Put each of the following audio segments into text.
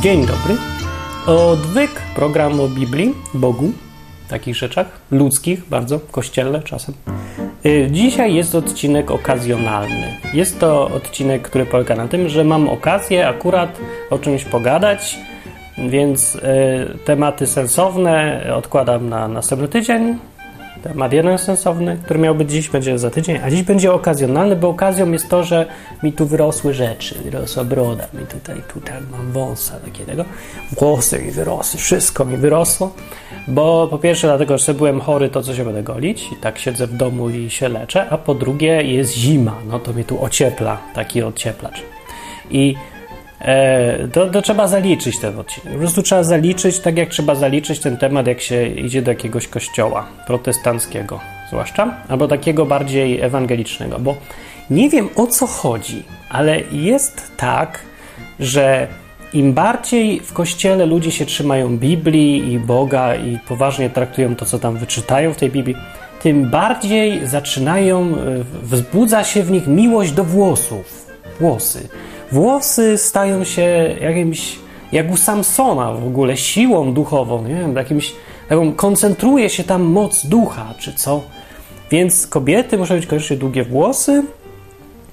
Dzień dobry. Odwyk program o Biblii, Bogu, takich rzeczach ludzkich, bardzo kościelne czasem. Y, Dzisiaj jest odcinek okazjonalny. Jest to odcinek, który polega na tym, że mam okazję akurat o czymś pogadać, więc y, tematy sensowne odkładam na następny tydzień. Temat jeden sensowny, który miał być dziś, będzie za tydzień, a dziś będzie okazjonalny, bo okazją jest to, że mi tu wyrosły rzeczy, wyrosła broda, mi tutaj, tutaj mam wąsa takiego, włosy mi wyrosły, wszystko mi wyrosło, bo po pierwsze dlatego, że byłem chory, to co się będę golić i tak siedzę w domu i się leczę, a po drugie jest zima, no to mnie tu ociepla, taki ocieplacz. I to, to trzeba zaliczyć ten odcinek. Po prostu trzeba zaliczyć, tak jak trzeba zaliczyć ten temat, jak się idzie do jakiegoś kościoła protestanckiego, zwłaszcza, albo takiego bardziej ewangelicznego, bo nie wiem o co chodzi, ale jest tak, że im bardziej w kościele ludzie się trzymają Biblii i Boga i poważnie traktują to, co tam wyczytają w tej Biblii, tym bardziej zaczynają, e, wzbudza się w nich miłość do włosów. Włosy. Włosy stają się jakimś, jak u Samsona w ogóle, siłą duchową, nie wiem, jakimś, taką, koncentruje się tam moc ducha, czy co. Więc kobiety muszą mieć koniecznie długie włosy,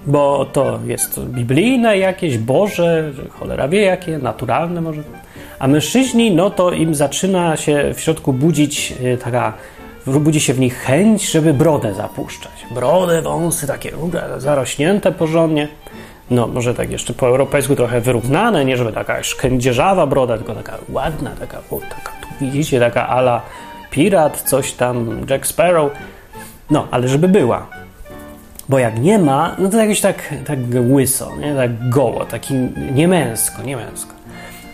bo to jest biblijne jakieś, boże, że cholera wie jakie, naturalne może. A mężczyźni, no to im zaczyna się w środku budzić y, taka, budzi się w nich chęć, żeby brodę zapuszczać. Brodę, wąsy takie zarośnięte porządnie. No, może tak jeszcze po europejsku trochę wyrównane, nie żeby taka szkędzierzawa broda, tylko taka ładna, taka, o, taka tu widzicie, taka ala pirat, coś tam, Jack Sparrow. No, ale żeby była. Bo jak nie ma, no to jakoś tak, tak łyso, nie? tak goło, taki niemęsko, niemęsko.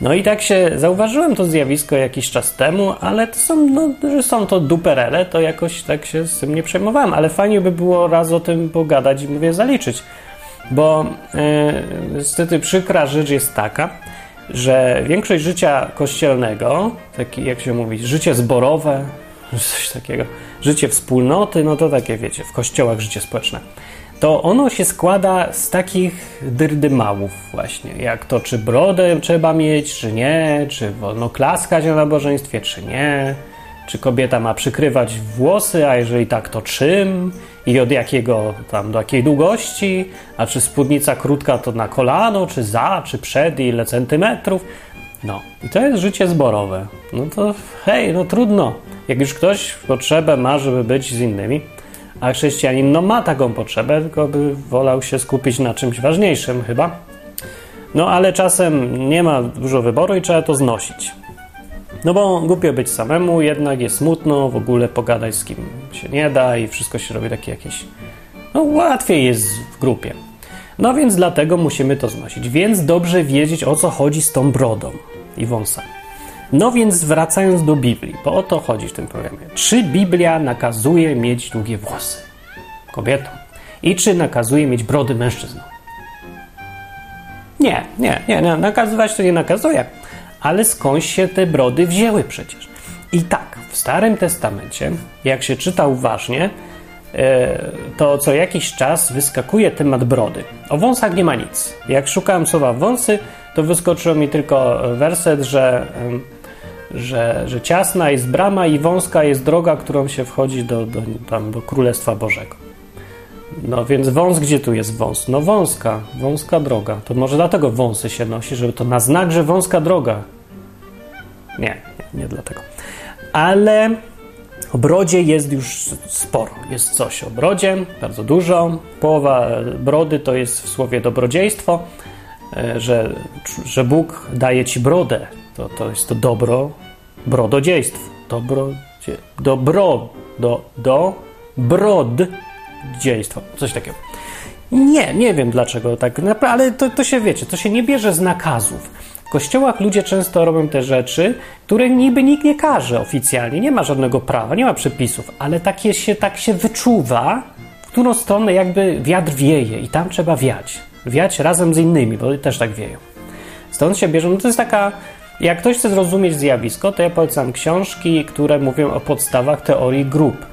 No i tak się zauważyłem to zjawisko jakiś czas temu, ale to są, no, że są to duperele, to jakoś tak się z tym nie przejmowałem, ale fajnie by było raz o tym pogadać i mówię zaliczyć. Bo e, niestety przykra rzecz jest taka, że większość życia kościelnego, taki jak się mówi, życie zborowe, coś takiego, życie wspólnoty, no to takie wiecie, w kościołach życie społeczne, to ono się składa z takich dyrdymałów właśnie, jak to czy brodę trzeba mieć, czy nie, czy wolno klaskać na nabożeństwie, czy nie, czy kobieta ma przykrywać włosy, a jeżeli tak, to czym i od jakiego tam, do jakiej długości, a czy spódnica krótka to na kolano, czy za, czy przed, ile centymetrów. No, i to jest życie zborowe. No to hej, no trudno. Jak już ktoś potrzebę ma, żeby być z innymi, a chrześcijanin no ma taką potrzebę, tylko by wolał się skupić na czymś ważniejszym chyba. No ale czasem nie ma dużo wyboru i trzeba to znosić. No bo głupio być samemu, jednak jest smutno, w ogóle pogadać z kim się nie da i wszystko się robi takie jakieś. No łatwiej jest w grupie. No więc dlatego musimy to znosić. Więc dobrze wiedzieć o co chodzi z tą brodą i wąsami. No więc wracając do Biblii, bo o to chodzi w tym programie. Czy Biblia nakazuje mieć długie włosy kobietom? I czy nakazuje mieć brody mężczyznom? Nie, nie, nie, nie. Nakazywać to nie nakazuje ale skądś się te brody wzięły przecież. I tak, w Starym Testamencie, jak się czyta uważnie, e, to co jakiś czas wyskakuje temat brody. O wąsach nie ma nic. Jak szukałem słowa wąsy, to wyskoczyło mi tylko werset, że, że, że ciasna jest brama i wąska jest droga, którą się wchodzi do, do, tam, do Królestwa Bożego. No więc wąs, gdzie tu jest wąs? No wąska, wąska droga. To może dlatego wąsy się nosi, żeby to na znak, że wąska droga. Nie, nie, dlatego. Ale o brodzie jest już sporo. Jest coś o brodzie, bardzo dużo. Połowa brody to jest w słowie dobrodziejstwo, e, że, że Bóg daje ci brodę. To, to jest to dobro, brododziejstwo. Dobro, dobro, do, do, coś takiego. Nie, nie wiem dlaczego tak, ale to, to się wiecie, to się nie bierze z nakazów. Kościołach ludzie często robią te rzeczy, które niby nikt nie każe oficjalnie, nie ma żadnego prawa, nie ma przepisów, ale takie się, tak się wyczuwa, w którą stronę jakby wiatr wieje i tam trzeba wiać. Wiać razem z innymi, bo też tak wieją. Stąd się bierze, no to jest taka, jak ktoś chce zrozumieć zjawisko, to ja polecam książki, które mówią o podstawach teorii grup.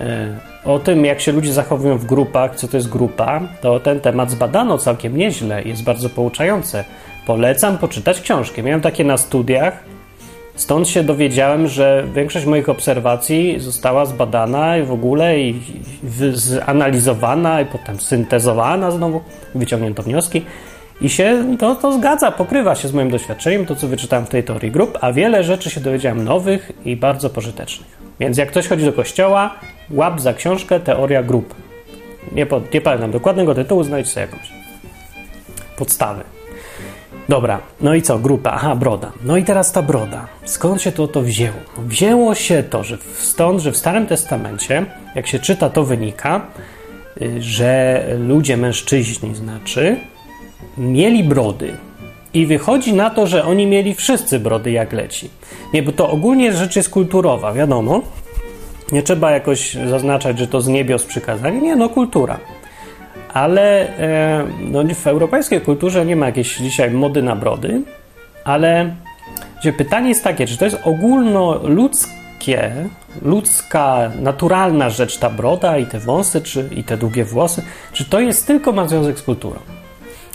E, o tym, jak się ludzie zachowują w grupach, co to jest grupa, to ten temat zbadano całkiem nieźle, jest bardzo pouczające. Polecam poczytać książki. Miałem takie na studiach, stąd się dowiedziałem, że większość moich obserwacji została zbadana i w ogóle i zanalizowana i potem syntezowana znowu, wyciągnięto wnioski. I się to, to zgadza, pokrywa się z moim doświadczeniem, to co wyczytałem w tej teorii grup, a wiele rzeczy się dowiedziałem nowych i bardzo pożytecznych. Więc jak ktoś chodzi do kościoła, łap za książkę Teoria grup. Nie, nie pamiętam dokładnego tytułu, znajdź sobie jakąś. Podstawy. Dobra, no i co? Grupa, aha, broda. No i teraz ta broda. Skąd się to, to wzięło? Wzięło się to, że stąd, że w Starym Testamencie, jak się czyta, to wynika, y, że ludzie, mężczyźni znaczy, mieli brody. I wychodzi na to, że oni mieli wszyscy brody jak leci. Nie, bo to ogólnie rzecz jest kulturowa, wiadomo. Nie trzeba jakoś zaznaczać, że to z niebios przykazanie. Nie, no kultura. Ale e, no, w europejskiej kulturze nie ma jakiejś dzisiaj mody na brody, ale gdzie pytanie jest takie, czy to jest ogólnoludzkie, ludzka, naturalna rzecz ta broda i te wąsy, czy i te długie włosy, czy to jest tylko ma związek z kulturą?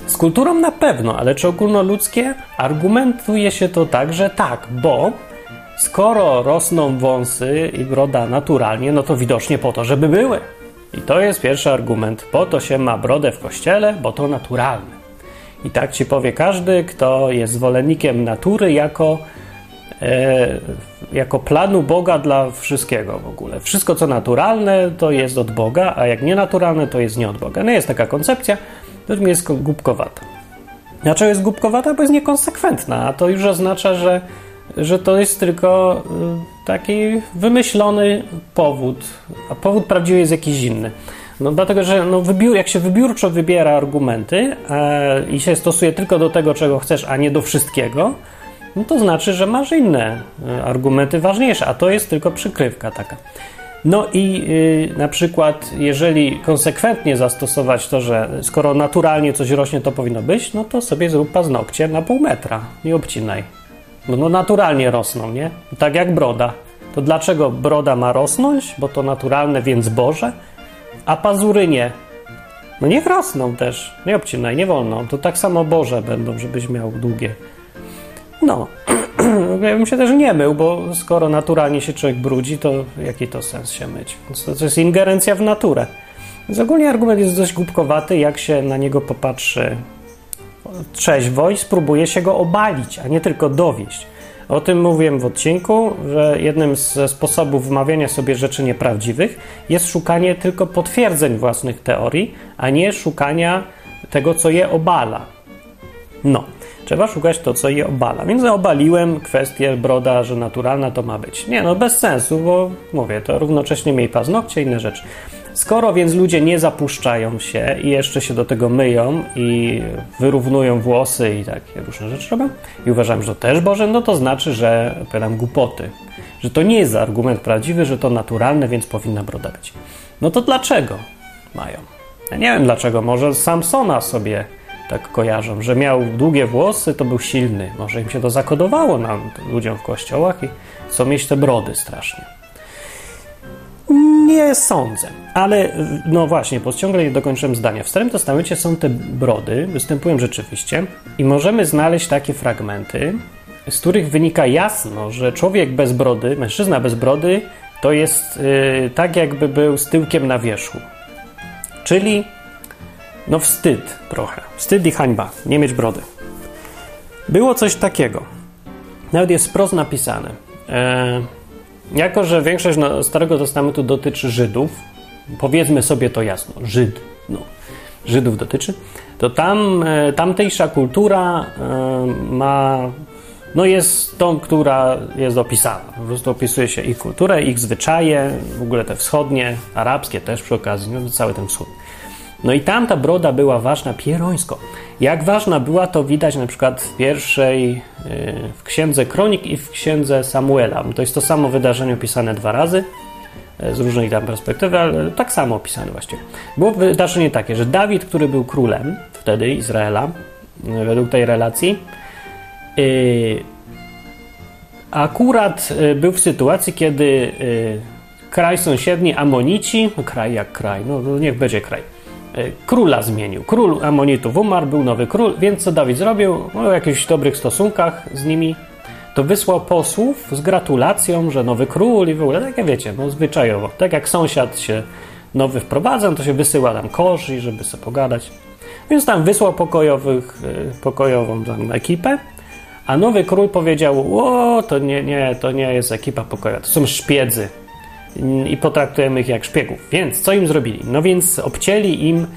Z kulturą na pewno, ale czy ogólnoludzkie? Argumentuje się to tak, że tak, bo skoro rosną wąsy i broda naturalnie, no to widocznie po to, żeby były. I to jest pierwszy argument. Po to się ma brodę w kościele, bo to naturalne. I tak ci powie każdy, kto jest zwolennikiem natury jako, e, jako planu Boga dla wszystkiego w ogóle. Wszystko, co naturalne, to jest od Boga, a jak nienaturalne, to jest nie od Boga. No jest taka koncepcja, to jest głupkowata. Dlaczego jest głupkowata? Bo jest niekonsekwentna, a to już oznacza, że, że to jest tylko y, taki wymyślony powód, a powód prawdziwy jest jakiś inny. No dlatego, że no, wybiór, jak się wybiórczo wybiera argumenty e, i się stosuje tylko do tego, czego chcesz, a nie do wszystkiego, no to znaczy, że masz inne e, argumenty ważniejsze, a to jest tylko przykrywka taka. No i yy, na przykład, jeżeli konsekwentnie zastosować to, że skoro naturalnie coś rośnie, to powinno być, no to sobie zrób paznokcie na pół metra, nie obcinaj. No, no naturalnie rosną, nie? Tak jak broda. To dlaczego broda ma rosnąć? Bo to naturalne, więc Boże, a pazury nie. No niech rosną też, nie obcinaj, nie wolno. To tak samo Boże będą, żebyś miał długie. No, ja bym się też nie mył, bo skoro naturalnie się człowiek brudzi, to jaki to sens się myć? To, to jest ingerencja w naturę. Więc ogólnie argument jest dość głupkowaty, jak się na niego popatrzy trzeźwo i spróbuje się go obalić, a nie tylko dowieść. O tym mówiłem w odcinku, że jednym ze sposobów wmawiania sobie rzeczy nieprawdziwych jest szukanie tylko potwierdzeń własnych teorii, a nie szukania tego, co je obala. No. Trzeba szukać to, co je obala. Więc obaliłem kwestię broda, że naturalna to ma być. Nie, no bez sensu, bo mówię, to równocześnie miej paznokcie i inne rzeczy. Skoro więc ludzie nie zapuszczają się i jeszcze się do tego myją i wyrównują włosy i takie różne rzeczy robią i uważam, że to też Boże, no to znaczy, że opowiadam głupoty. Że to nie jest argument prawdziwy, że to naturalne, więc powinna broda być. No to dlaczego mają? Ja nie wiem dlaczego. Może Samsona sobie tak kojarzą, że miał długie włosy, to był silny. Może im się to zakodowało nam, ludziom w kościołach i chcą mieć te brody strasznie. Nie sądzę, ale no właśnie, bo ciągle nie dokończyłem zdania. W Starym Testamencie są te brody, występują rzeczywiście i możemy znaleźć takie fragmenty, z których wynika jasno, że człowiek bez brody, mężczyzna bez brody, to jest yy, tak, jakby był z tyłkiem na wierzchu. Czyli no wstyd trochę. Wstyd i hańba. Nie mieć brody. Było coś takiego. Nawet jest wprost napisane. E, jako, że większość Starego Testamentu dotyczy Żydów, powiedzmy sobie to jasno, Żyd, no, Żydów dotyczy, to tam e, tamtejsza kultura e, ma, no jest tą, która jest opisana. Po prostu opisuje się ich kulturę, ich zwyczaje, w ogóle te wschodnie, arabskie też przy okazji, no, cały ten wschód. No i tam ta broda była ważna pierońsko. Jak ważna była, to widać na przykład w pierwszej, y, w księdze Kronik i w księdze Samuela. To jest to samo wydarzenie opisane dwa razy, y, z różnej tam perspektywy, ale tak samo opisane właściwie. Było wydarzenie takie, że Dawid, który był królem wtedy Izraela, y, według tej relacji, akurat był w sytuacji, kiedy kraj sąsiedni, Amonici, kraj jak kraj, no niech będzie kraj, króla zmienił. Król Amonitów umarł, był nowy król, więc co Dawid zrobił? No, w jakichś dobrych stosunkach z nimi, to wysłał posłów z gratulacją, że nowy król i w ogóle, tak jak wiecie, no zwyczajowo. Tak jak sąsiad się nowy wprowadza, to się wysyła tam korzy, żeby sobie pogadać. Więc tam wysłał pokojowych, pokojową tam ekipę, a nowy król powiedział: O, to nie, nie, to nie jest ekipa pokojowa, to są szpiedzy i potraktujemy ich jak szpiegów. Więc co im zrobili? No więc obcięli im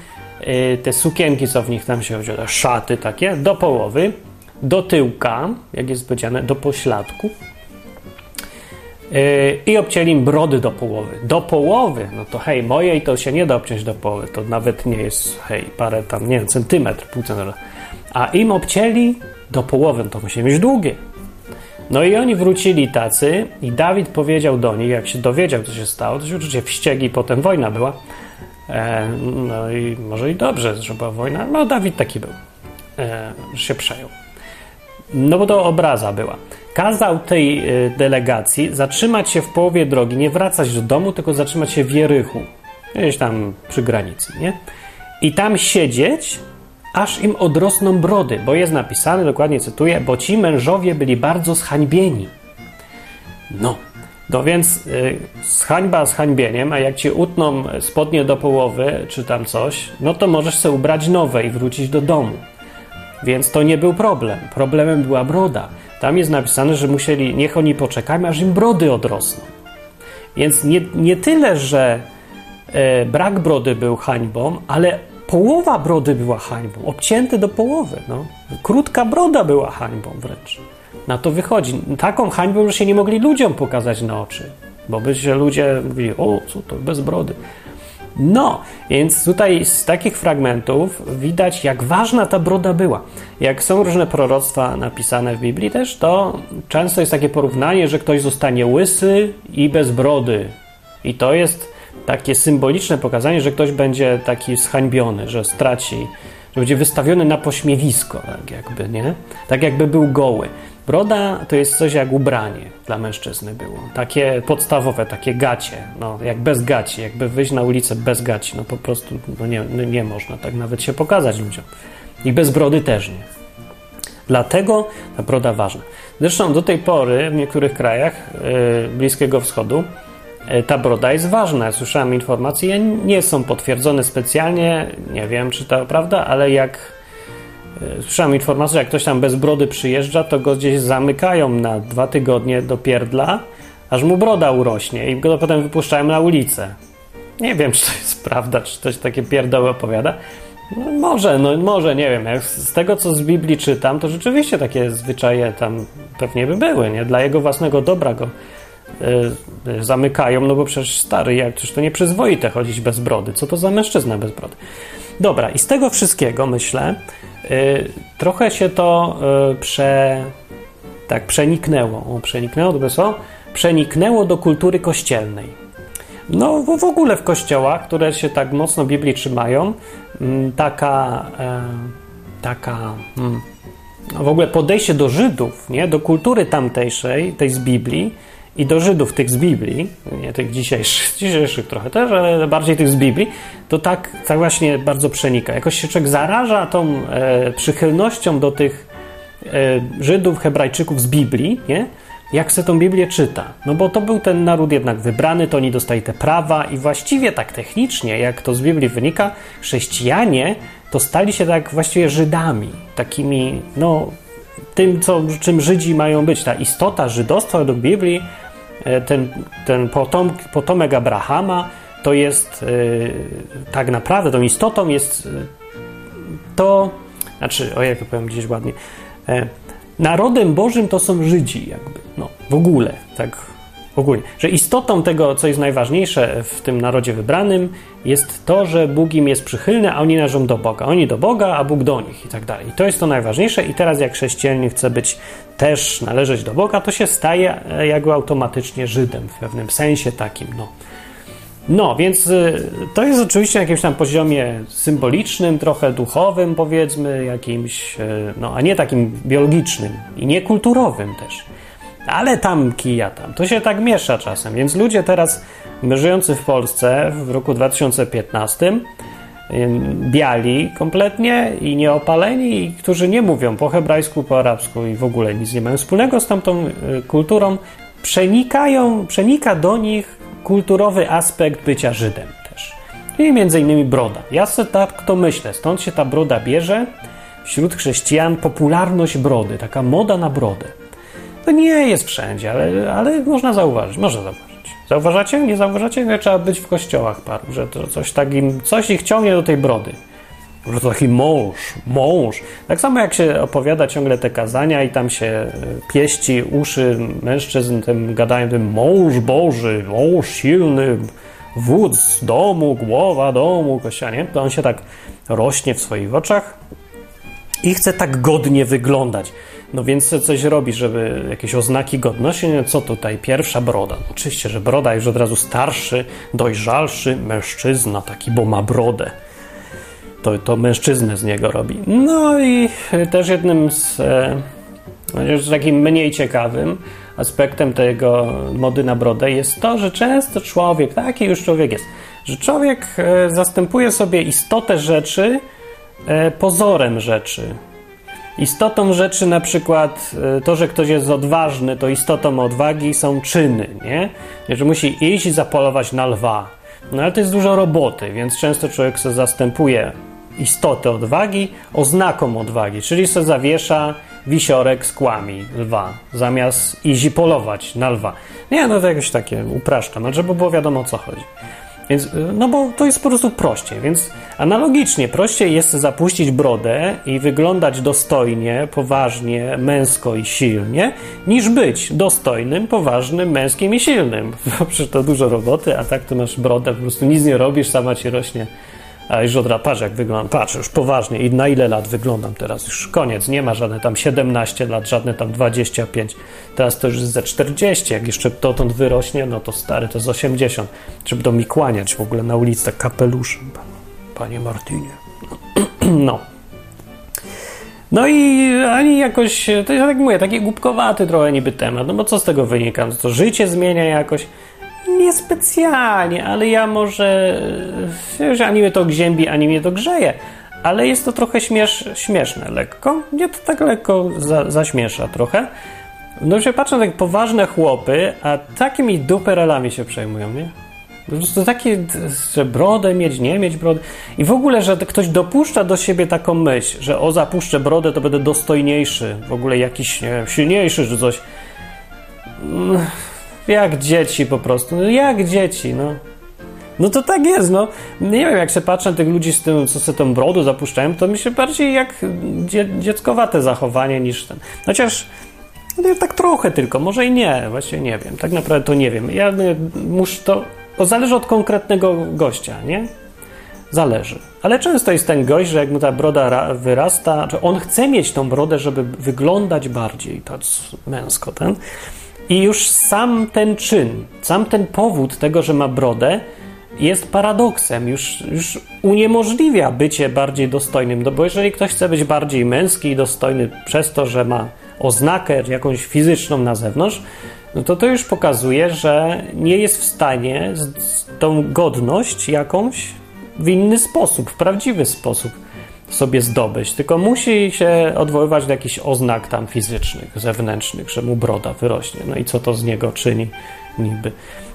y, te sukienki, co w nich tam się wzięło, szaty takie, do połowy, do tyłka, jak jest powiedziane, do pośladku. Y, I obcięli im brody do połowy. Do połowy, no to hej, mojej to się nie da obciąć do połowy, to nawet nie jest, hej, parę tam, nie wiem, centymetr, pół centymetra. A im obcięli do połowy, no to musi mieć długie. No i oni wrócili tacy i Dawid powiedział do nich, jak się dowiedział, co się stało, to się oczywiście wściegi, potem wojna była. E, no i może i dobrze, że była wojna. No Dawid taki był, e, że się przejął. No bo to obraza była. Kazał tej e, delegacji zatrzymać się w połowie drogi, nie wracać do domu, tylko zatrzymać się w Jerychu, gdzieś tam przy granicy, nie? I tam siedzieć aż im odrosną brody, bo jest napisane, dokładnie cytuję, bo ci mężowie byli bardzo zhańbieni. No, no więc y, hańba z hańbieniem, a jak ci utną spodnie do połowy, czy tam coś, no to możesz sobie ubrać nowe i wrócić do domu. Więc to nie był problem. Problemem była broda. Tam jest napisane, że musieli, niech oni poczekają, aż im brody odrosną. Więc nie, nie tyle, że e, brak brody był hańbą, ale Połowa brody była hańbą, obcięty do połowy. No. Krótka broda była hańbą wręcz. Na to wychodzi. Taką hańbą, że się nie mogli ludziom pokazać na oczy, bo by się ludzie mówili, o, co to, bez brody. No, więc tutaj z takich fragmentów widać, jak ważna ta broda była. Jak są różne proroctwa napisane w Biblii też, to często jest takie porównanie, że ktoś zostanie łysy i bez brody. I to jest takie symboliczne pokazanie, że ktoś będzie taki zhańbiony, że straci, że będzie wystawiony na pośmiewisko, tak jakby, nie? Tak jakby był goły. Broda to jest coś jak ubranie dla mężczyzny było. Takie podstawowe, takie gacie, no jak bez gaci, jakby wyjść na ulicę bez gaci, no po prostu no nie, no nie można tak nawet się pokazać ludziom. I bez brody też nie. Dlatego ta broda ważna. Zresztą do tej pory w niektórych krajach yy, Bliskiego Wschodu ta broda jest ważna. Słyszałem informacje, nie są potwierdzone specjalnie, nie wiem czy to prawda, ale jak e, słyszałem informację, że jak ktoś tam bez brody przyjeżdża, to go gdzieś zamykają na dwa tygodnie do pierdla, aż mu broda urośnie i go potem wypuszczają na ulicę. Nie wiem, czy to jest prawda, czy ktoś takie pierdoły opowiada. No, może, no może, nie wiem. Jak z tego, co z Biblii czytam, to rzeczywiście takie zwyczaje tam pewnie by były, nie? Dla jego własnego dobra go zamykają, no bo przecież stary, jak przecież to nieprzyzwoite chodzić bez brody. Co to za mężczyzna bez brody? Dobra, i z tego wszystkiego myślę, y, trochę się to prze, tak przeniknęło. O, przeniknęło, to co? Przeniknęło do kultury kościelnej. No, w ogóle w kościołach, które się tak mocno Biblii trzymają, taka, e, taka mm, no w ogóle podejście do Żydów, nie? do kultury tamtejszej, tej z Biblii, i do Żydów tych z Biblii, nie tych dzisiejszych, dzisiejszych trochę też, ale bardziej tych z Biblii, to tak, tak właśnie bardzo przenika. Jakoś się człowiek zaraża tą e, przychylnością do tych e, Żydów, Hebrajczyków z Biblii, nie? jak se tą Biblię czyta. No bo to był ten naród jednak wybrany, to oni dostali te prawa i właściwie tak technicznie, jak to z Biblii wynika, chrześcijanie to stali się tak właściwie Żydami, takimi, no, tym, co, czym Żydzi mają być. Ta istota żydostwa według Biblii ten, ten potom, potomek Abrahama to jest e, tak naprawdę, tą istotą jest e, to, znaczy, o jak to powiem gdzieś ładnie, narodem Bożym to są Żydzi, jakby, no, w ogóle, tak ogólnie, że istotą tego, co jest najważniejsze w tym narodzie wybranym, jest to, że Bóg im jest przychylny, a oni należą do Boga. Oni do Boga, a Bóg do nich i tak dalej. I to jest to najważniejsze. I teraz, jak chrześcijanin chce być też należeć do Boga, to się staje e, jakby automatycznie Żydem w pewnym sensie takim, no. No, więc e, to jest oczywiście na jakimś tam poziomie symbolicznym, trochę duchowym, powiedzmy, jakimś, e, no, a nie takim biologicznym i niekulturowym też. Ale tam kija tam. To się tak miesza czasem. Więc ludzie teraz żyjący w Polsce w roku 2015 biali kompletnie i nieopaleni, i którzy nie mówią po hebrajsku, po arabsku i w ogóle nic nie mają wspólnego z tamtą y, kulturą, przenikają, przenika do nich kulturowy aspekt bycia Żydem też. I między innymi broda. Ja sobie tak to myślę, stąd się ta broda bierze. Wśród chrześcijan popularność brody, taka moda na brodę. To nie jest wszędzie, ale, ale można zauważyć, można zauważyć. Zauważacie? Nie zauważacie? Nie trzeba być w kościołach paru, że to coś takim, coś ich ciągnie do tej brody. Że to taki mąż, mąż. Tak samo jak się opowiada ciągle te kazania i tam się e, pieści uszy mężczyzn tym gadają tym mąż Boży, mąż silny, wódz domu, głowa domu, kościoła, nie? To on się tak rośnie w swoich oczach i chce tak godnie wyglądać. No więc coś robi, żeby jakieś oznaki godności. No co tutaj? Pierwsza broda. No oczywiście, że broda już od razu starszy, dojrzalszy mężczyzna, taki, bo ma brodę. To, to mężczyznę z niego robi. No i też jednym z e, już takim mniej ciekawym aspektem tego mody na brodę jest to, że często człowiek, taki już człowiek jest, że człowiek e, zastępuje sobie istotę rzeczy e, pozorem rzeczy. Istotą rzeczy na przykład e, to, że ktoś jest odważny, to istotą odwagi są czyny, nie? Że musi iść i zapolować na lwa. No ale to jest dużo roboty, więc często człowiek sobie zastępuje istotę odwagi oznaką odwagi, czyli sobie zawiesza wisiorek z kłami lwa, zamiast iść polować na lwa. Nie, no to jakoś takie upraszczam, ale żeby było wiadomo o co chodzi. Więc, y, no bo to jest po prostu prościej, więc analogicznie prościej jest zapuścić brodę i wyglądać dostojnie, poważnie, męsko i silnie, niż być dostojnym, poważnym, męskim i silnym. Przecież to dużo roboty, a tak to masz brodę, po prostu nic nie robisz, sama ci rośnie a już od patrz jak wyglądam, patrz już poważnie. I na ile lat wyglądam teraz, już koniec, nie ma żadne tam 17 lat, żadne tam 25, teraz to już jest ze 40, jak jeszcze dotąd wyrośnie, no to stary, to z 80, żeby do mi kłaniać w ogóle na ulicy tak kapeluszem, panie Martinie, no. No i ani jakoś, to jest tak mówię, taki głupkowaty trochę niby temat, no bo co z tego wynika? No to życie zmienia jakoś, Niespecjalnie, ale ja może. Wiesz, ani mnie to gziębi, ani mnie to grzeje. Ale jest to trochę śmiesz, śmieszne lekko. Nie to tak lekko za, zaśmiesza trochę. No, że patrzę na tak poważne chłopy, a takimi duperelami się przejmują, nie? Po prostu takie, że brodę mieć, nie mieć brody. I w ogóle, że ktoś dopuszcza do siebie taką myśl, że o zapuszczę brodę, to będę dostojniejszy, w ogóle jakiś nie, silniejszy czy coś. Jak dzieci po prostu. No jak dzieci, no. No to tak jest, no. Nie wiem, jak się patrzę na tych ludzi z tym, co sobie tą brodu zapuszczają, to mi się bardziej jak dzie dzieckowate zachowanie niż ten. Chociaż no, tak trochę tylko, może i nie, właśnie nie wiem. Tak naprawdę to nie wiem. Ja muszę to. Zależy od konkretnego gościa, nie? Zależy. Ale często jest ten gość, że jak mu ta broda wyrasta, że on chce mieć tą brodę, żeby wyglądać bardziej tak męsko, ten. I już sam ten czyn, sam ten powód tego, że ma brodę, jest paradoksem, już, już uniemożliwia bycie bardziej dostojnym. No bo jeżeli ktoś chce być bardziej męski i dostojny przez to, że ma oznakę jakąś fizyczną na zewnątrz, no to to już pokazuje, że nie jest w stanie z, z tą godność jakąś w inny sposób, w prawdziwy sposób sobie zdobyć, tylko musi się odwoływać do jakichś oznak tam fizycznych, zewnętrznych, że mu broda wyrośnie. No i co to z niego czyni niby.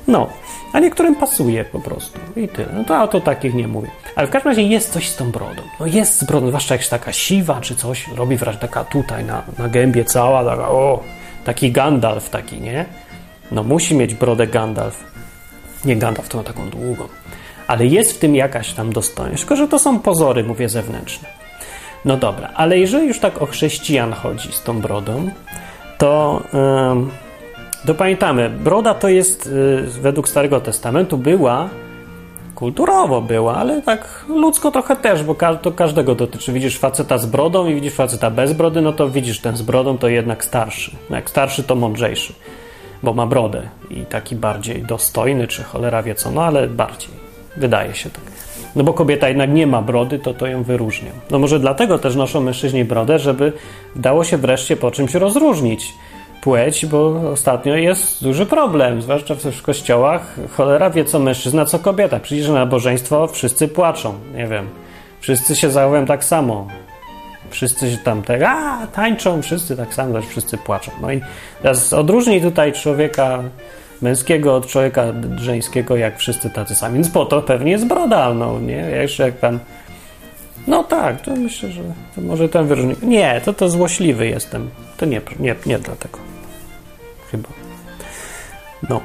No, a niektórym pasuje po prostu i tyle. No to, a to takich nie mówię. Ale w każdym razie jest coś z tą brodą. No jest z brodą, zwłaszcza jak taka siwa czy coś, robi wrażenie taka tutaj na, na gębie cała, taka o, taki Gandalf taki, nie? No musi mieć brodę Gandalf. Nie Gandalf, to ma taką długą ale jest w tym jakaś tam dostojność. Tylko, że to są pozory, mówię, zewnętrzne. No dobra, ale jeżeli już tak o chrześcijan chodzi z tą brodą, to, yy, to pamiętamy, broda to jest yy, według Starego Testamentu była kulturowo była, ale tak ludzko trochę też, bo to każdego dotyczy. Widzisz faceta z brodą i widzisz faceta bez brody, no to widzisz ten z brodą to jednak starszy. No jak starszy to mądrzejszy, bo ma brodę i taki bardziej dostojny, czy cholera wie co, no ale bardziej. Wydaje się tak. No bo kobieta jednak nie ma brody, to to ją wyróżnia. No może dlatego też noszą mężczyźni brodę, żeby dało się wreszcie po czymś rozróżnić płeć, bo ostatnio jest duży problem, zwłaszcza w kościołach. Cholera wie co mężczyzna, co kobieta. Przecież na nabożeństwo wszyscy płaczą. Nie wiem Wszyscy się zachowują tak samo. Wszyscy się tam tak, a tańczą, wszyscy tak samo, też wszyscy płaczą. No i teraz odróżnij tutaj człowieka męskiego od człowieka żeńskiego, jak wszyscy tacy sami. Więc po to pewnie jest broda, no nie? Jeszcze jak pan. No tak, to myślę, że to może ten wyróżnik. Nie, to to złośliwy jestem. To nie, nie, nie dlatego. Chyba. No.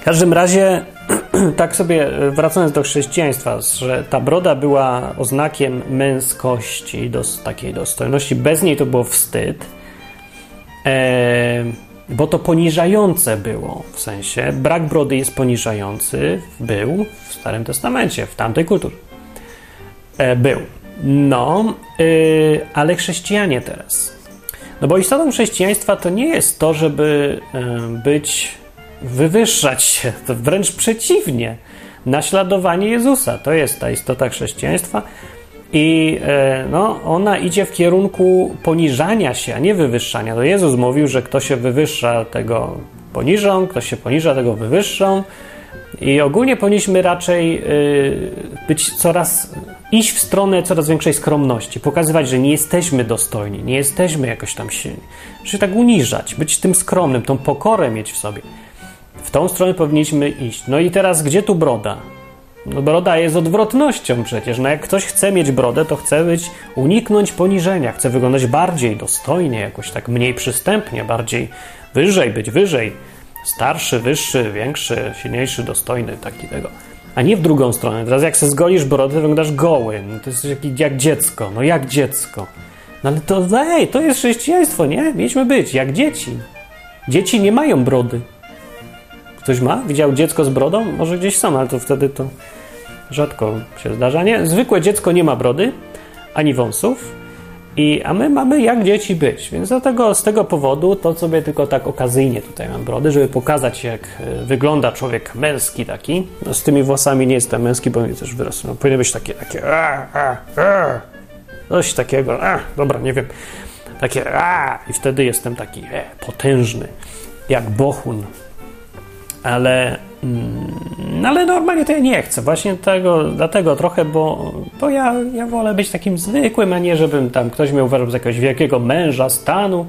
W każdym razie, tak sobie wracając do chrześcijaństwa, że ta broda była oznakiem męskości, dos, takiej dostojności. Bez niej to było wstyd. Eee, bo to poniżające było w sensie. Brak brody jest poniżający, był w Starym Testamencie, w tamtej kulturze. E, był. No, yy, ale chrześcijanie teraz. No bo istotą chrześcijaństwa to nie jest to, żeby yy, być, wywyższać się, to wręcz przeciwnie. Naśladowanie Jezusa to jest ta istota chrześcijaństwa. I e, no, ona idzie w kierunku poniżania się, a nie wywyższania. To Jezus mówił, że kto się wywyższa, tego poniżą, kto się poniża, tego wywyższą. I ogólnie powinniśmy raczej y, być coraz, iść w stronę coraz większej skromności, pokazywać, że nie jesteśmy dostojni, nie jesteśmy jakoś tam silni. Czyli tak uniżać, być tym skromnym, tą pokorę mieć w sobie. W tą stronę powinniśmy iść. No i teraz, gdzie tu broda? No broda jest odwrotnością przecież. No jak ktoś chce mieć brodę, to chce być, uniknąć poniżenia, chce wyglądać bardziej dostojnie, jakoś tak mniej przystępnie, bardziej wyżej, być wyżej, starszy, wyższy, większy, silniejszy, dostojny, taki tego. A nie w drugą stronę. Teraz jak se zgolisz brodę, to wyglądasz goły. No to jest jak, jak dziecko. No jak dziecko. No ale to, ej, to jest chrześcijaństwo, nie? Mieliśmy być jak dzieci. Dzieci nie mają brody. Ktoś ma? Widział dziecko z brodą? Może gdzieś są, ale to wtedy to rzadko się zdarza. Nie? Zwykłe dziecko nie ma brody, ani wąsów, i, a my mamy jak dzieci być. Więc dlatego z tego powodu to sobie tylko tak okazyjnie tutaj mam brody, żeby pokazać jak e, wygląda człowiek męski taki. No, z tymi włosami nie jestem męski, bo mi też wyrosły. No, powinny być takie, takie a, a, a, coś takiego, a, dobra, nie wiem, takie a, i wtedy jestem taki e, potężny, jak bohun ale, mm, ale normalnie to ja nie chcę. Właśnie tego, dlatego trochę, bo, bo ja, ja wolę być takim zwykłym, a nie żebym tam ktoś mnie uważał za jakiegoś wielkiego męża stanu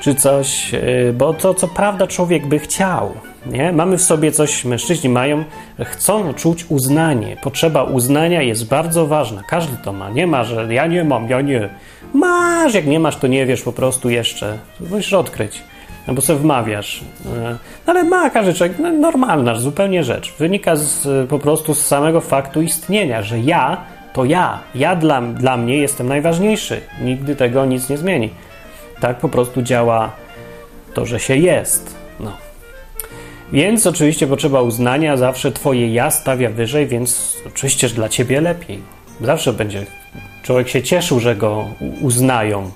czy coś, y, bo to co prawda człowiek by chciał. Nie? Mamy w sobie coś, mężczyźni mają, chcą czuć uznanie. Potrzeba uznania jest bardzo ważna. Każdy to ma. Nie ma, że ja nie mam, ja nie. Masz, jak nie masz, to nie wiesz po prostu jeszcze. Musisz odkryć no bo sobie wmawiasz. E, ale ma każdy człowiek, no, normalna zupełnie rzecz. Wynika z, po prostu z samego faktu istnienia, że ja to ja. Ja dla, dla mnie jestem najważniejszy. Nigdy tego nic nie zmieni. Tak po prostu działa to, że się jest. No. Więc oczywiście potrzeba uznania, zawsze twoje ja stawia wyżej, więc oczywiście że dla ciebie lepiej. Zawsze będzie. Człowiek się cieszył, że go uznają.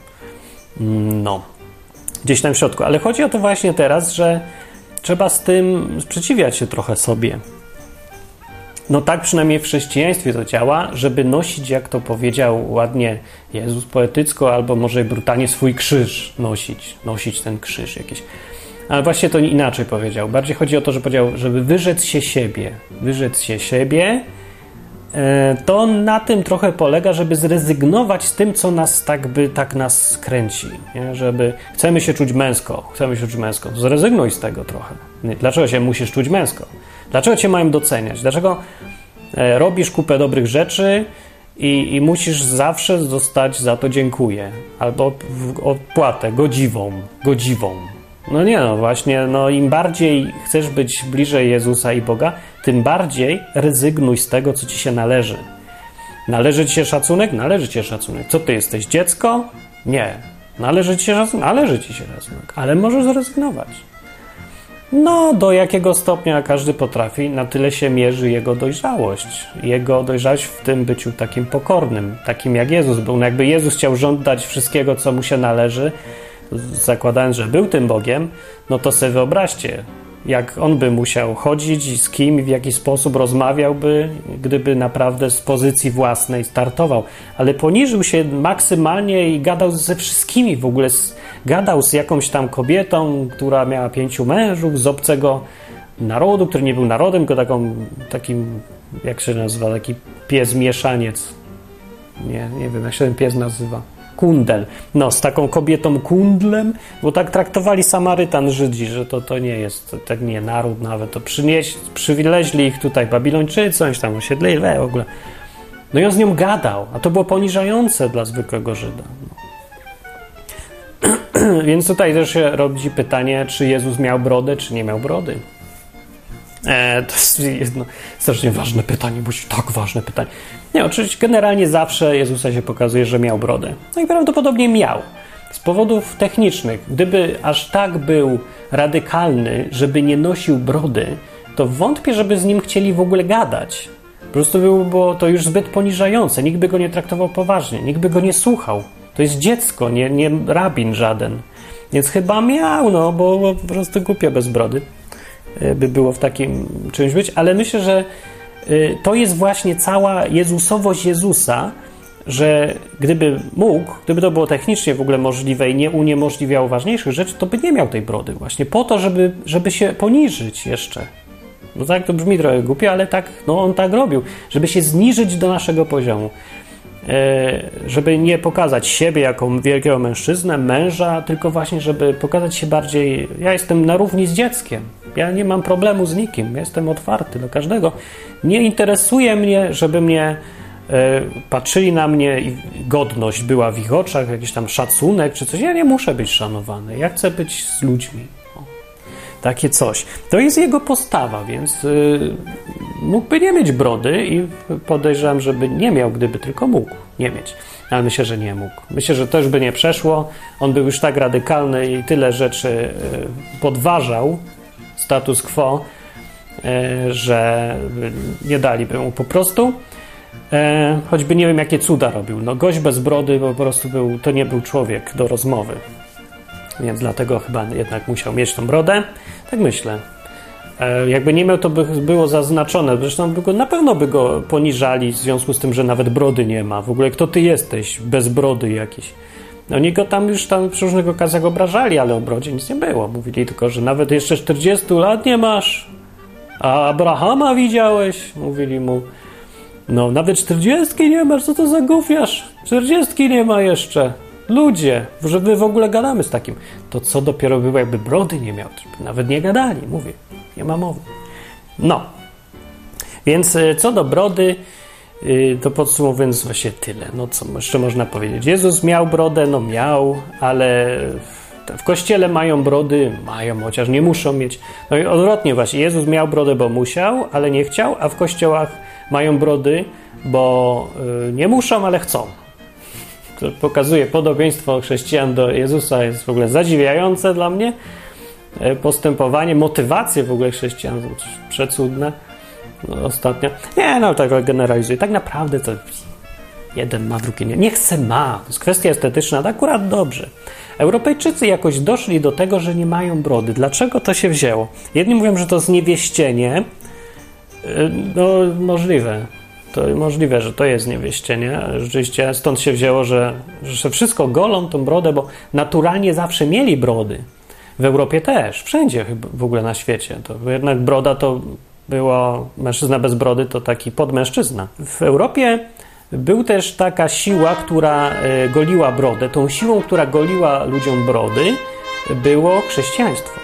No gdzieś tam w środku. Ale chodzi o to właśnie teraz, że trzeba z tym sprzeciwiać się trochę sobie. No tak przynajmniej w chrześcijaństwie to działa, żeby nosić, jak to powiedział ładnie Jezus poetycko, albo może brutalnie swój krzyż nosić, nosić ten krzyż jakiś. Ale właśnie to inaczej powiedział. Bardziej chodzi o to, że powiedział, żeby wyrzec się siebie. Wyrzec się siebie, to na tym trochę polega, żeby zrezygnować z tym, co nas tak by tak nas kręci. Nie? Żeby chcemy się czuć męsko, chcemy się czuć męsko. Zrezygnuj z tego trochę. Dlaczego się musisz czuć męsko? Dlaczego cię mają doceniać? Dlaczego e, robisz kupę dobrych rzeczy i, i musisz zawsze dostać za to dziękuję albo odpłatę godziwą, godziwą. No nie, no właśnie, no im bardziej chcesz być bliżej Jezusa i Boga, tym bardziej rezygnuj z tego, co ci się należy. Należy ci się szacunek? Należy ci się szacunek. Co ty jesteś, dziecko? Nie. Należy ci się szacunek? Należy ci się szacunek, ale możesz zrezygnować. No, do jakiego stopnia każdy potrafi, na tyle się mierzy jego dojrzałość. Jego dojrzałość w tym byciu takim pokornym, takim jak Jezus był. No jakby Jezus chciał żądać wszystkiego, co mu się należy, zakładając, że był tym Bogiem, no to sobie wyobraźcie, jak on by musiał chodzić z kim, w jaki sposób rozmawiałby, gdyby naprawdę z pozycji własnej startował. Ale poniżył się maksymalnie i gadał ze wszystkimi w ogóle. Gadał z jakąś tam kobietą, która miała pięciu mężów, z obcego narodu, który nie był narodem, tylko taką, takim, jak się nazywa, taki pies mieszaniec. Nie, nie wiem, jak się ten pies nazywa. Kundel. No, z taką kobietą kundlem, bo tak traktowali Samarytan Żydzi, że to, to nie jest, tak nie naród nawet, to przynieś, przywileźli ich tutaj Babilończycy, coś tam osiedlili, w ogóle. No i on z nią gadał, a to było poniżające dla zwykłego Żyda. No. Więc tutaj też się rodzi pytanie, czy Jezus miał brodę, czy nie miał brody. E, to jest jedno strasznie ważne pytanie, bo tak ważne pytanie. Nie, oczywiście generalnie zawsze Jezusa się pokazuje, że miał brodę. No i prawdopodobnie miał. Z powodów technicznych. Gdyby aż tak był radykalny, żeby nie nosił brody, to wątpię, żeby z nim chcieli w ogóle gadać. Po prostu było to już zbyt poniżające. Nikt by go nie traktował poważnie, nikt by go nie słuchał. To jest dziecko, nie, nie rabin żaden. Więc chyba miał, no, bo, bo po prostu głupio bez brody by było w takim czymś być, ale myślę, że Y, to jest właśnie cała Jezusowość Jezusa, że gdyby mógł, gdyby to było technicznie w ogóle możliwe i nie uniemożliwiało ważniejszych rzeczy, to by nie miał tej brody właśnie po to, żeby, żeby się poniżyć jeszcze. No tak to brzmi trochę głupio, ale tak, no on tak robił, żeby się zniżyć do naszego poziomu. E, żeby nie pokazać siebie jako wielkiego mężczyznę, męża, tylko właśnie, żeby pokazać się bardziej. Ja jestem na równi z dzieckiem. Ja nie mam problemu z nikim. Jestem otwarty do każdego. Nie interesuje mnie, żeby mnie e, patrzyli na mnie i godność była w ich oczach, jakiś tam szacunek czy coś. Ja nie muszę być szanowany. Ja chcę być z ludźmi. Takie coś. To jest jego postawa, więc yy, mógłby nie mieć brody i podejrzewam, żeby nie miał, gdyby tylko mógł nie mieć. Ale myślę, że nie mógł. Myślę, że też by nie przeszło. On był już tak radykalny i tyle rzeczy yy, podważał status quo, yy, że nie daliby mu po prostu. Yy, choćby nie wiem, jakie cuda robił. No, gość bez brody po prostu był, to nie był człowiek do rozmowy. Więc dlatego chyba jednak musiał mieć tą brodę. Tak myślę. E, jakby nie miał, to by było zaznaczone. Zresztą by go, na pewno by go poniżali w związku z tym, że nawet brody nie ma. W ogóle kto ty jesteś? Bez brody jakiś. Oni go tam już tam w różnych okazjach obrażali, ale o brodzie nic nie było. Mówili tylko, że nawet jeszcze 40 lat nie masz. A Abrahama widziałeś? Mówili mu. No, nawet 40 nie masz, co to za gufiasz? 40 nie ma jeszcze. Ludzie, że wy w ogóle gadamy z takim. To co dopiero było, jakby brody nie miał, nawet nie gadali, mówię, nie ma mowy. No, więc e, co do brody, to podsumowując właśnie tyle. No co jeszcze można powiedzieć? Jezus miał brodę, no miał, ale w kościele mają brody, mają, chociaż nie muszą mieć. No i odwrotnie właśnie, Jezus miał brodę, bo musiał, ale nie chciał, a w kościołach mają brody, bo e, nie muszą, ale chcą to pokazuje podobieństwo chrześcijan do Jezusa, jest w ogóle zadziwiające dla mnie. E, postępowanie, motywacje w ogóle chrześcijan przecudne. Ostatnio. Nie, no tak generalizuję. Tak naprawdę to jeden ma, drugi nie. Nie chce ma. To jest kwestia estetyczna, to akurat dobrze. Europejczycy jakoś doszli do tego, że nie mają brody. Dlaczego to się wzięło? Jedni mówią, że to zniewieścienie. E, no, możliwe to możliwe, że to jest niewieścienie. Rzeczywiście stąd się wzięło, że, że wszystko golą tą brodę, bo naturalnie zawsze mieli brody. W Europie też, wszędzie w ogóle na świecie. To jednak broda to było, mężczyzna bez brody to taki podmężczyzna. W Europie był też taka siła, która e, goliła brodę. Tą siłą, która goliła ludziom brody, było chrześcijaństwo.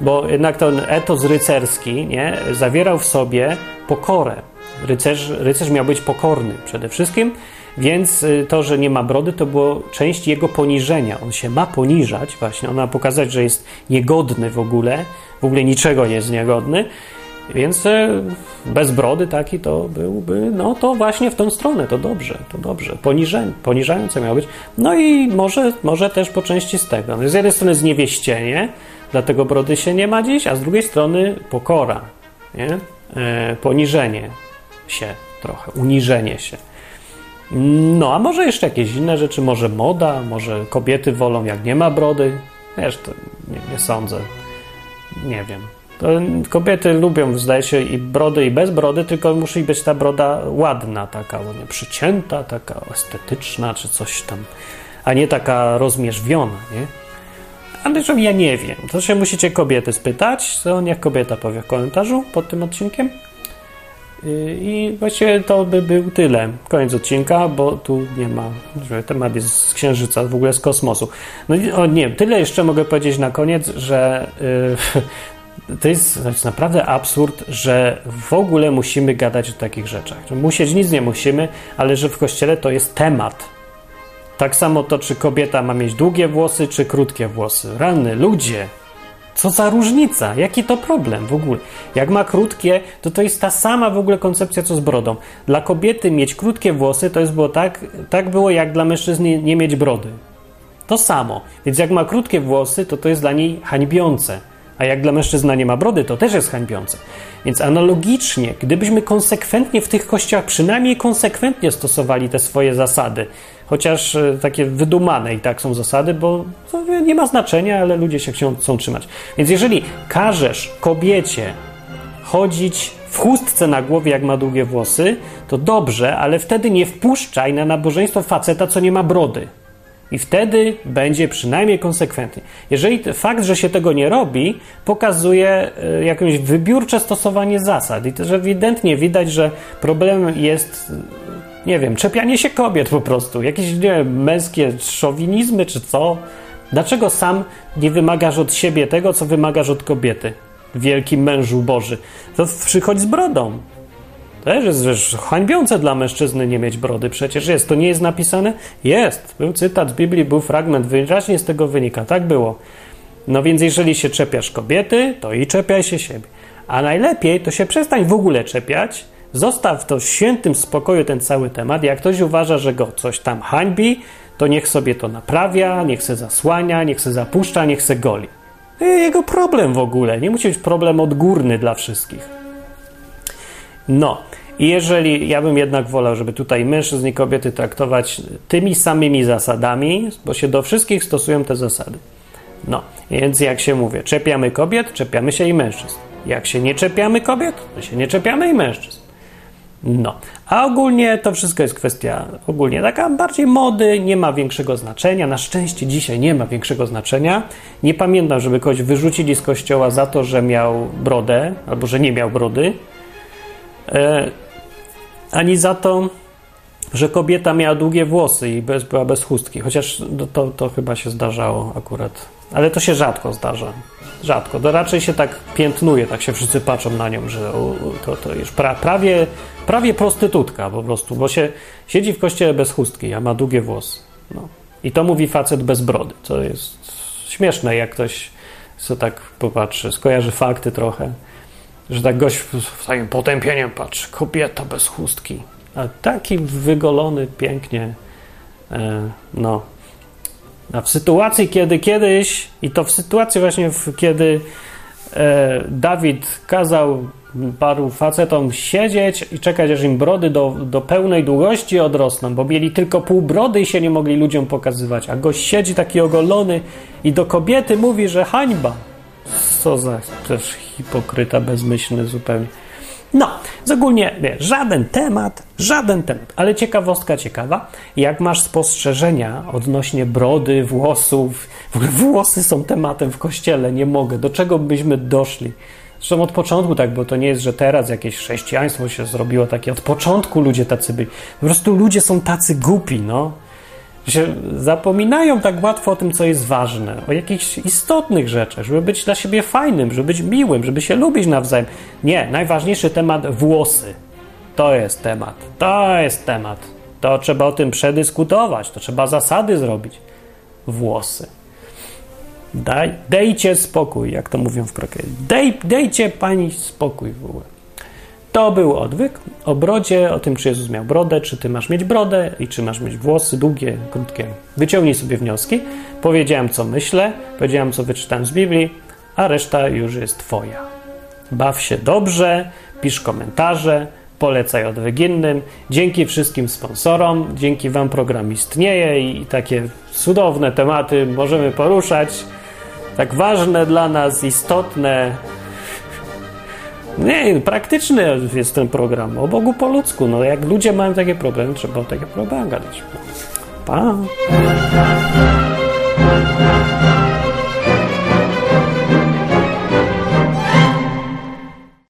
Bo jednak ten etos rycerski nie, zawierał w sobie pokorę rycerz, rycerz miał być pokorny przede wszystkim, więc y, to, że nie ma brody, to było część jego poniżenia. On się ma poniżać, właśnie, on ma pokazać, że jest niegodny w ogóle, w ogóle niczego nie jest niegodny. Więc y, bez brody taki to byłby, no to właśnie w tą stronę, to dobrze, to dobrze. Poniżę, poniżające miało być. No i może, może też po części z tego. No z jednej strony zniewieścienie, dlatego brody się nie ma dziś, a z drugiej strony pokora, nie? E, poniżenie się trochę, uniżenie się. No, a może jeszcze jakieś inne rzeczy, może moda, może kobiety wolą jak nie ma brody. Wiesz, to nie, nie sądzę. Nie wiem. Kobiety lubią, zdaje się, i brody, i bez brody, tylko musi być ta broda ładna, taka nie, przycięta, taka estetyczna, czy coś tam, a nie taka rozmierzwiona, nie? Ale że ja nie wiem. To się musicie kobiety spytać, to niech kobieta powie w komentarzu pod tym odcinkiem. Y, I właściwie to by był tyle. Koniec odcinka, bo tu nie ma, że temat jest z Księżyca, w ogóle z kosmosu. No o, nie, tyle jeszcze mogę powiedzieć na koniec, że yy, to jest znaczy naprawdę absurd, że w ogóle musimy gadać o takich rzeczach. Musieć nic nie musimy, ale że w kościele to jest temat. Tak samo to, czy kobieta ma mieć długie włosy, czy krótkie włosy. Rany, ludzie, co za różnica? Jaki to problem w ogóle? Jak ma krótkie, to to jest ta sama w ogóle koncepcja co z brodą. Dla kobiety mieć krótkie włosy to jest było tak, tak było jak dla mężczyzny nie mieć brody. To samo. Więc jak ma krótkie włosy, to to jest dla niej hańbiące. A jak dla mężczyzna nie ma brody, to też jest hańbiące. Więc analogicznie, gdybyśmy konsekwentnie w tych kościołach, przynajmniej konsekwentnie stosowali te swoje zasady, chociaż e, takie wydumane i tak są zasady, bo nie ma znaczenia, ale ludzie się chcą trzymać. Więc jeżeli każesz kobiecie chodzić w chustce na głowie, jak ma długie włosy, to dobrze, ale wtedy nie wpuszczaj na nabożeństwo faceta, co nie ma brody. I wtedy będzie przynajmniej konsekwentny. Jeżeli fakt, że się tego nie robi, pokazuje e, jakieś wybiórcze stosowanie zasad. I też ewidentnie widać, że problemem jest, e, nie wiem, czepianie się kobiet po prostu. Jakieś, nie wiem, męskie szowinizmy czy co. Dlaczego sam nie wymagasz od siebie tego, co wymagasz od kobiety? Wielki mężu Boży. To przychodź z brodą. Też jest hańbiące dla mężczyzny nie mieć brody. Przecież jest. To nie jest napisane? Jest. Był cytat z Biblii, był fragment. Wyraźnie z tego wynika. Tak było. No więc jeżeli się czepiasz kobiety, to i czepiaj się siebie. A najlepiej to się przestań w ogóle czepiać. Zostaw to w świętym spokoju ten cały temat. Jak ktoś uważa, że go coś tam hańbi, to niech sobie to naprawia, niech se zasłania, niech se zapuszcza, niech se goli. To jego problem w ogóle. Nie musi być problem odgórny dla wszystkich. No, i jeżeli ja bym jednak wolał, żeby tutaj mężczyzn i kobiety traktować tymi samymi zasadami, bo się do wszystkich stosują te zasady. No, więc jak się mówię, czepiamy kobiet, czepiamy się i mężczyzn. Jak się nie czepiamy kobiet, to się nie czepiamy i mężczyzn. No, a ogólnie to wszystko jest kwestia ogólnie taka bardziej mody, nie ma większego znaczenia. Na szczęście dzisiaj nie ma większego znaczenia. Nie pamiętam, żeby kogoś wyrzucili z kościoła za to, że miał brodę albo że nie miał brody. E, ani za to, że kobieta miała długie włosy i bez, była bez chustki. Chociaż to, to chyba się zdarzało akurat. Ale to się rzadko zdarza. Rzadko. To raczej się tak piętnuje, tak się wszyscy patrzą na nią, że to, to już pra, prawie, prawie prostytutka po prostu, bo się siedzi w kościele bez chustki, a ma długie włosy. No. I to mówi facet bez brody, co jest śmieszne, jak ktoś co tak popatrzy, skojarzy fakty trochę że tak gość z takim potępieniem patrzy, kobieta bez chustki. A taki wygolony pięknie, e, no. A w sytuacji, kiedy kiedyś, i to w sytuacji właśnie, kiedy e, Dawid kazał paru facetom siedzieć i czekać, aż im brody do, do pełnej długości odrosną, bo mieli tylko pół brody i się nie mogli ludziom pokazywać, a gość siedzi taki ogolony i do kobiety mówi, że hańba. Co za też hipokryta bezmyślny zupełnie. No, z ogólnie wiesz, żaden temat, żaden temat, ale ciekawostka ciekawa, jak masz spostrzeżenia odnośnie brody, włosów, włosy są tematem w kościele, nie mogę, do czego byśmy doszli? Zresztą od początku tak, bo to nie jest, że teraz jakieś chrześcijaństwo się zrobiło takie, od początku ludzie tacy byli. Po prostu ludzie są tacy głupi, no że zapominają tak łatwo o tym, co jest ważne, o jakichś istotnych rzeczach, żeby być dla siebie fajnym, żeby być miłym, żeby się lubić nawzajem. Nie, najważniejszy temat włosy. To jest temat. To jest temat. To trzeba o tym przedyskutować, to trzeba zasady zrobić. Włosy. Daj, dejcie spokój, jak to mówią w Krakowie. Dej, dejcie pani spokój w ogóle. To był odwyk o brodzie, o tym, czy Jezus miał brodę, czy ty masz mieć brodę i czy masz mieć włosy długie, krótkie. Wyciągnij sobie wnioski. Powiedziałem, co myślę, powiedziałem, co wyczytałem z Biblii, a reszta już jest twoja. Baw się dobrze, pisz komentarze, polecaj odwyk innym. Dzięki wszystkim sponsorom, dzięki wam program istnieje i takie cudowne tematy możemy poruszać. Tak ważne dla nas, istotne, nie, praktyczny jest ten program. O Bogu po ludzku. No, jak ludzie mają takie problemy, trzeba o takie problemy gadać. Pa!